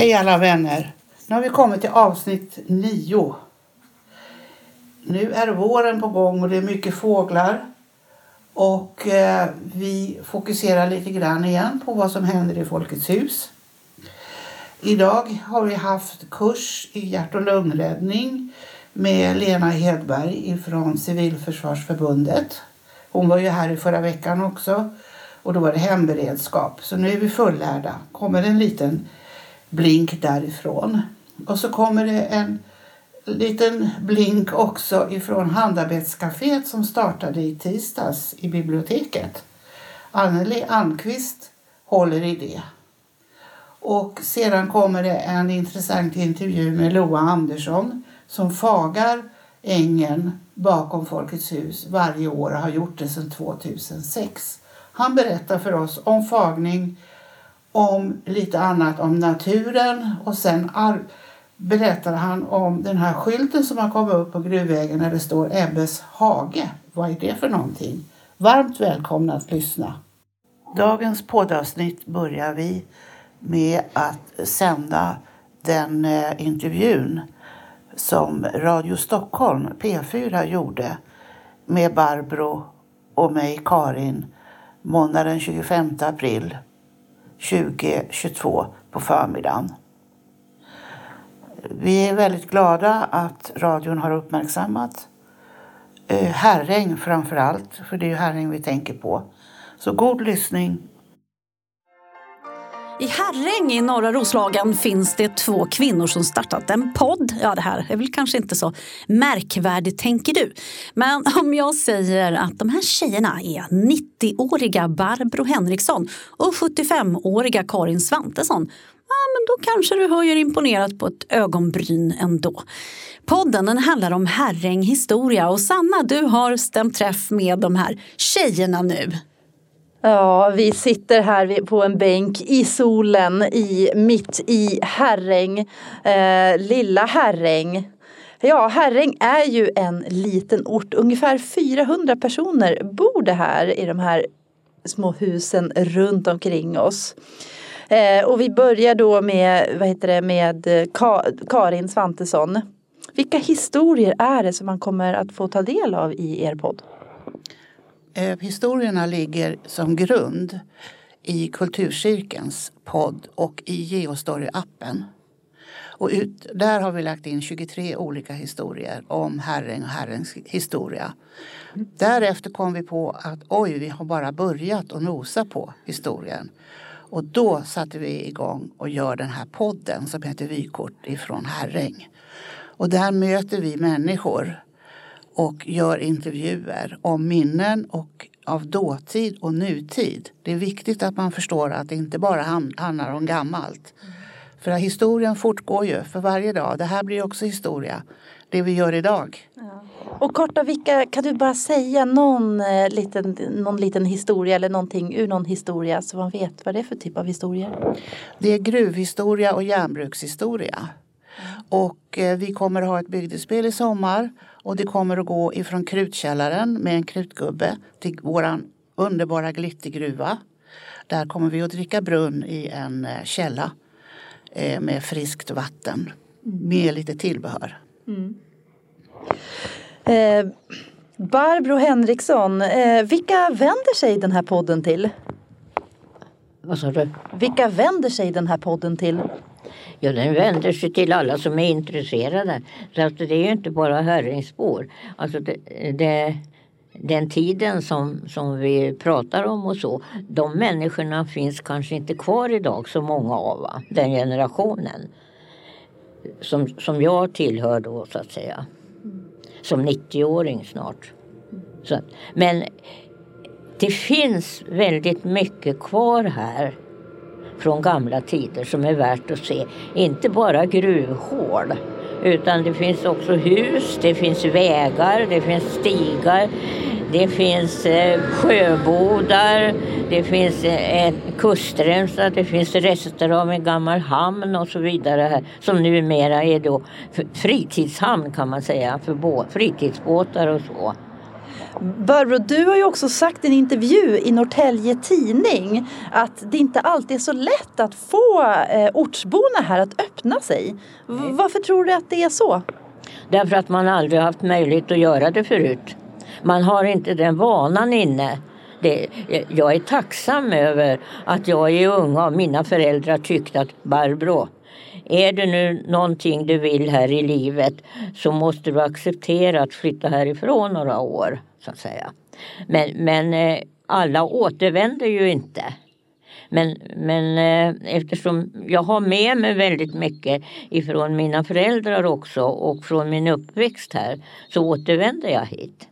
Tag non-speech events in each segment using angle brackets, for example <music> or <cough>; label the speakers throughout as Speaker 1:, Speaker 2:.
Speaker 1: Hej alla vänner! Nu har vi kommit till avsnitt nio. Nu är våren på gång och det är mycket fåglar. Och eh, vi fokuserar lite grann igen på vad som händer i Folkets hus. Idag har vi haft kurs i hjärt och lungräddning med Lena Hedberg från Civilförsvarsförbundet. Hon var ju här i förra veckan också och då var det hemberedskap. Så nu är vi fullärda. kommer en liten blink därifrån. Och så kommer det en liten blink också ifrån Handarbetscaféet som startade i tisdags i biblioteket. Anneli Almqvist håller i det. Och sedan kommer det en intressant intervju med Loa Andersson som fagar ängen bakom Folkets hus varje år och har gjort det sedan 2006. Han berättar för oss om fagning, om lite annat om naturen och sen berättar han om den här skylten som har kommit upp på gruvvägen där det står Ebbes hage. Vad är det för någonting? Varmt välkomna att lyssna. Dagens poddavsnitt börjar vi med att sända den eh, intervjun som Radio Stockholm, P4, gjorde med Barbro och mig, Karin, måndagen 25 april 2022 på förmiddagen. Vi är väldigt glada att radion har uppmärksammat eh, Herräng framför allt, för det är ju Herräng vi tänker på. Så god lyssning
Speaker 2: i Herräng i norra Roslagen finns det två kvinnor som startat en podd. Ja, det här är väl kanske inte så märkvärdigt tänker du. Men <laughs> om jag säger att de här tjejerna är 90-åriga Barbro Henriksson och 75-åriga Karin Svantesson ja, men då kanske du höjer imponerat på ett ögonbryn ändå. Podden den handlar om Herräng historia och Sanna, du har stämt träff med de här tjejerna nu.
Speaker 3: Ja, vi sitter här på en bänk i solen i, mitt i Herräng, eh, lilla Herräng. Ja, Herräng är ju en liten ort. Ungefär 400 personer bor det här i de här små husen runt omkring oss. Eh, och vi börjar då med, vad heter det, med eh, Ka Karin Svantesson. Vilka historier är det som man kommer att få ta del av i er podd?
Speaker 1: Eh, historierna ligger som grund i Kulturcirkelns podd och i Geostory-appen. Och ut, där har vi lagt in 23 olika historier om Herräng och Herrängs historia. Därefter kom vi på att oj, vi har bara börjat att nosa på historien. Och då satte vi igång och gör den här podden som heter Vykort ifrån Herräng. Och där möter vi människor och gör intervjuer om minnen och av dåtid och nutid. Det är viktigt att man förstår att det inte bara handlar om gammalt. Mm. För historien fortgår ju för varje dag. Det här blir också historia, det vi gör idag. Ja.
Speaker 3: Och korta, vilka, kan du bara säga någon, eh, liten, någon liten historia eller någonting ur någon historia så man vet vad det är för typ av historia?
Speaker 1: Det är gruvhistoria och järnbrukshistoria. Och eh, vi kommer att ha ett bygdespel i sommar och det kommer att gå ifrån krutkällaren med en krutgubbe till våran underbara glittergruva. Där kommer vi att dricka brunn i en eh, källa eh, med friskt vatten med lite tillbehör. Mm.
Speaker 3: Eh, Barbro Henriksson, eh, vilka vänder sig den här podden till?
Speaker 4: Vad sa du?
Speaker 3: Vilka vänder sig den här podden till?
Speaker 4: Ja, den vänder sig till alla som är intresserade. Så att det är ju inte bara Hörringsbor. Alltså det, det, den tiden som, som vi pratar om och så, de människorna finns kanske inte kvar idag, så många av va? den generationen. Som, som jag tillhör då, så att säga. Som 90-åring snart. Så, men det finns väldigt mycket kvar här från gamla tider som är värt att se. Inte bara gruvhål utan det finns också hus, det finns vägar, det finns stigar, det finns eh, sjöbodar, det finns eh, en kustremsa, det finns rester av en gammal hamn och så vidare här, som numera är då fritidshamn kan man säga för fritidsbåtar och så.
Speaker 3: Barbro, du har ju också sagt i en intervju i Norrtälje Tidning att det inte alltid är så lätt att få eh, ortsborna här att öppna sig. V- varför tror du att det är så?
Speaker 4: Därför att man aldrig haft möjlighet att göra det förut. Man har inte den vanan inne. Det, jag är tacksam över att jag i unga och mina föräldrar tyckte att Barbro, är det nu någonting du vill här i livet så måste du acceptera att flytta härifrån några år. Så att säga. Men, men eh, alla återvänder ju inte. Men, men eh, eftersom jag har med mig väldigt mycket ifrån mina föräldrar också och från min uppväxt här så återvänder jag hit.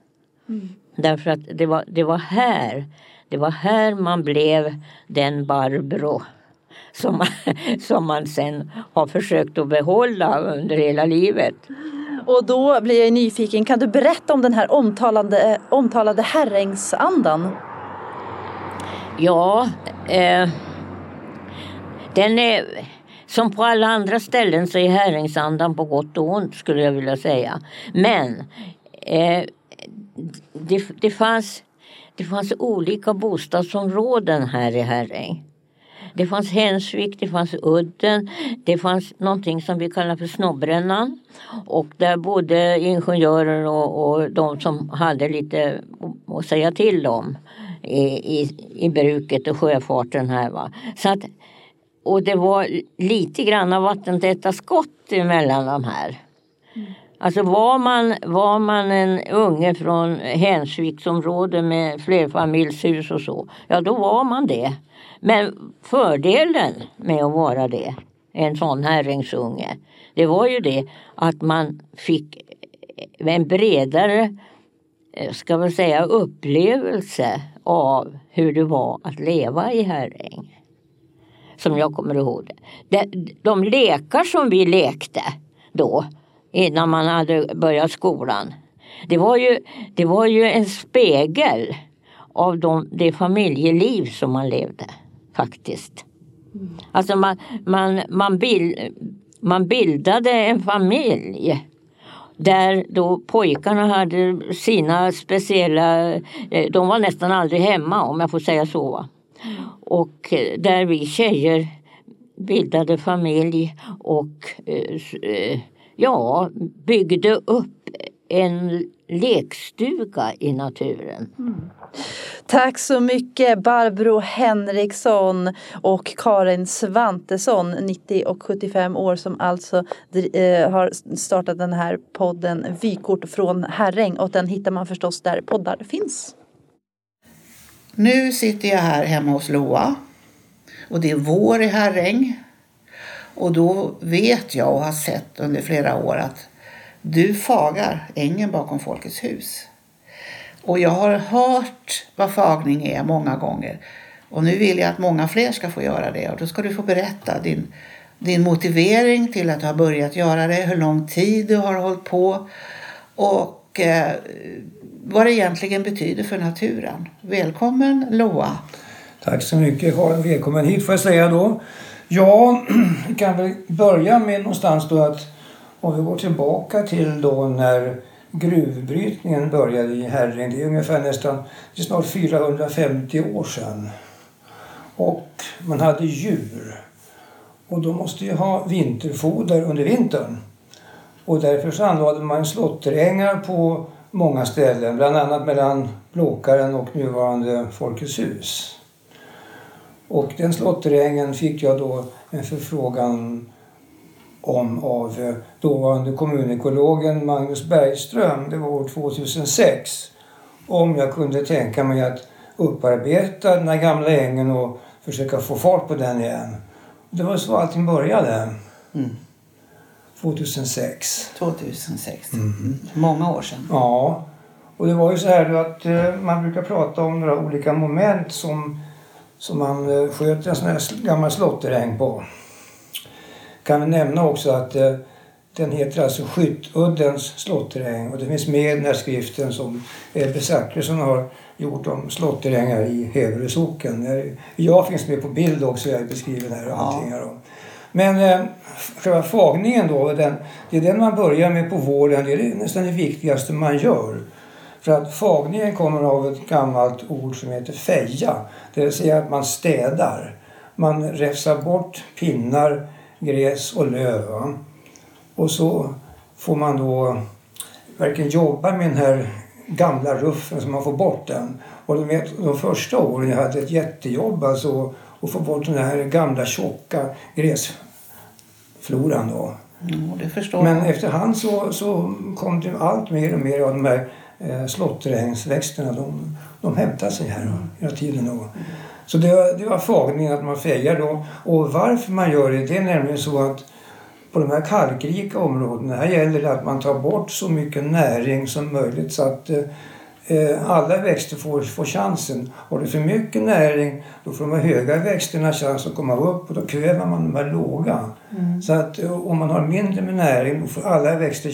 Speaker 4: Därför att det var, det var här det var här man blev den Barbro som, <laughs> som man sen har försökt att behålla under hela livet.
Speaker 3: Och då blir jag nyfiken, kan du berätta om den här omtalade, omtalade Herrängsandan?
Speaker 4: Ja, eh, den är som på alla andra ställen så är Herrängsandan på gott och ont skulle jag vilja säga. Men eh, det, det, fanns, det fanns olika bostadsområden här i Herräng. Det fanns Hensvik, det fanns Udden, det fanns någonting som vi kallar för Snobbrännan. Och där bodde ingenjörer och, och de som hade lite att säga till om i, i, i bruket och sjöfarten här. Va? Så att, och det var lite grann av vattentäta skott emellan de här. Alltså var man, var man en unge från Hensviksområde med flerfamiljshus och så, ja då var man det. Men fördelen med att vara det, en sån herringsunge, det var ju det att man fick en bredare, ska man säga, upplevelse av hur det var att leva i Herräng. Som jag kommer ihåg det. De, de lekar som vi lekte då, innan man hade börjat skolan. Det var ju, det var ju en spegel av de, det familjeliv som man levde faktiskt. Alltså man, man, man, bild, man bildade en familj där då pojkarna hade sina speciella, de var nästan aldrig hemma om jag får säga så. Och där vi tjejer bildade familj och ja, byggde upp en lekstuga i naturen.
Speaker 3: Mm. Tack så mycket Barbro Henriksson och Karin Svantesson, 90 och 75 år som alltså eh, har startat den här podden Vykort från Herräng och den hittar man förstås där poddar finns.
Speaker 1: Nu sitter jag här hemma hos Loa och det är vår i Herräng. Och då vet jag och har sett under flera år att du fagar ängen bakom Folkets hus. Och jag har hört vad fagning är många gånger. Och nu vill jag att många fler ska få göra det. Och då ska du få berätta din, din motivering till att du har börjat göra det. Hur lång tid du har hållit på. Och eh, vad det egentligen betyder för naturen. Välkommen Loa.
Speaker 5: Tack så mycket Karin. Välkommen hit får jag säga då. Ja, <clears throat> vi kan väl börja med någonstans då att om vi går tillbaka till då när gruvbrytningen började i Herräng. Det är ungefär nästan, det är snart 450 år sedan. Och man hade djur. Och de måste ju ha vinterfoder under vintern. Och därför så anlade man slåtterängar på många ställen, bland annat mellan Blåkaren och nuvarande Folkets hus. Och den slåtterängen fick jag då en förfrågan om av dåvarande kommunekologen Magnus Bergström, det var år 2006, om jag kunde tänka mig att upparbeta den här gamla ängen och försöka få fart på den igen. Det var så allting började. Mm. 2006.
Speaker 1: 2006. Mm. Många år sedan.
Speaker 5: Ja. Och det var ju så här att eh, man brukar prata om några olika moment som, som man eh, sköter en sån här gammal slåtteräng på kan vi nämna också att eh, den heter alltså Skyttuddens slåtteräng och det finns med i den här skriften som Ebbe Zachrisson har gjort om slåtterängar i Heverö socken. Jag finns med på bild också, jag är beskriven här. Och ja. Men eh, själva fagningen då, den, det är den man börjar med på våren. Det är nästan det viktigaste man gör. För att fagningen kommer av ett gammalt ord som heter feja. Det vill säga att man städar. Man räfsar bort pinnar, gräs och löv. Och så får man då verkligen jobba med den här gamla ruffen så man får bort den. Och de, vet, de första åren jag hade ett jättejobb alltså att få bort den här gamla tjocka gräsfloran då.
Speaker 1: Mm,
Speaker 5: Men
Speaker 1: jag.
Speaker 5: efterhand så, så kom det allt mer och mer av de här eh, slåtterängsväxterna. De, de hämtar sig här då, hela tiden. Då. Så det, det var fagningen att man fejar då. Och varför man gör det, det är nämligen så att på de här kalkrika områdena här gäller det att man tar bort så mycket näring som möjligt så att eh, eh, alla växter får, får chansen. Har du för mycket näring då får de här höga växterna chans att komma upp och då kväver man de här låga. Så att eh, om man har mindre med näring då får alla växter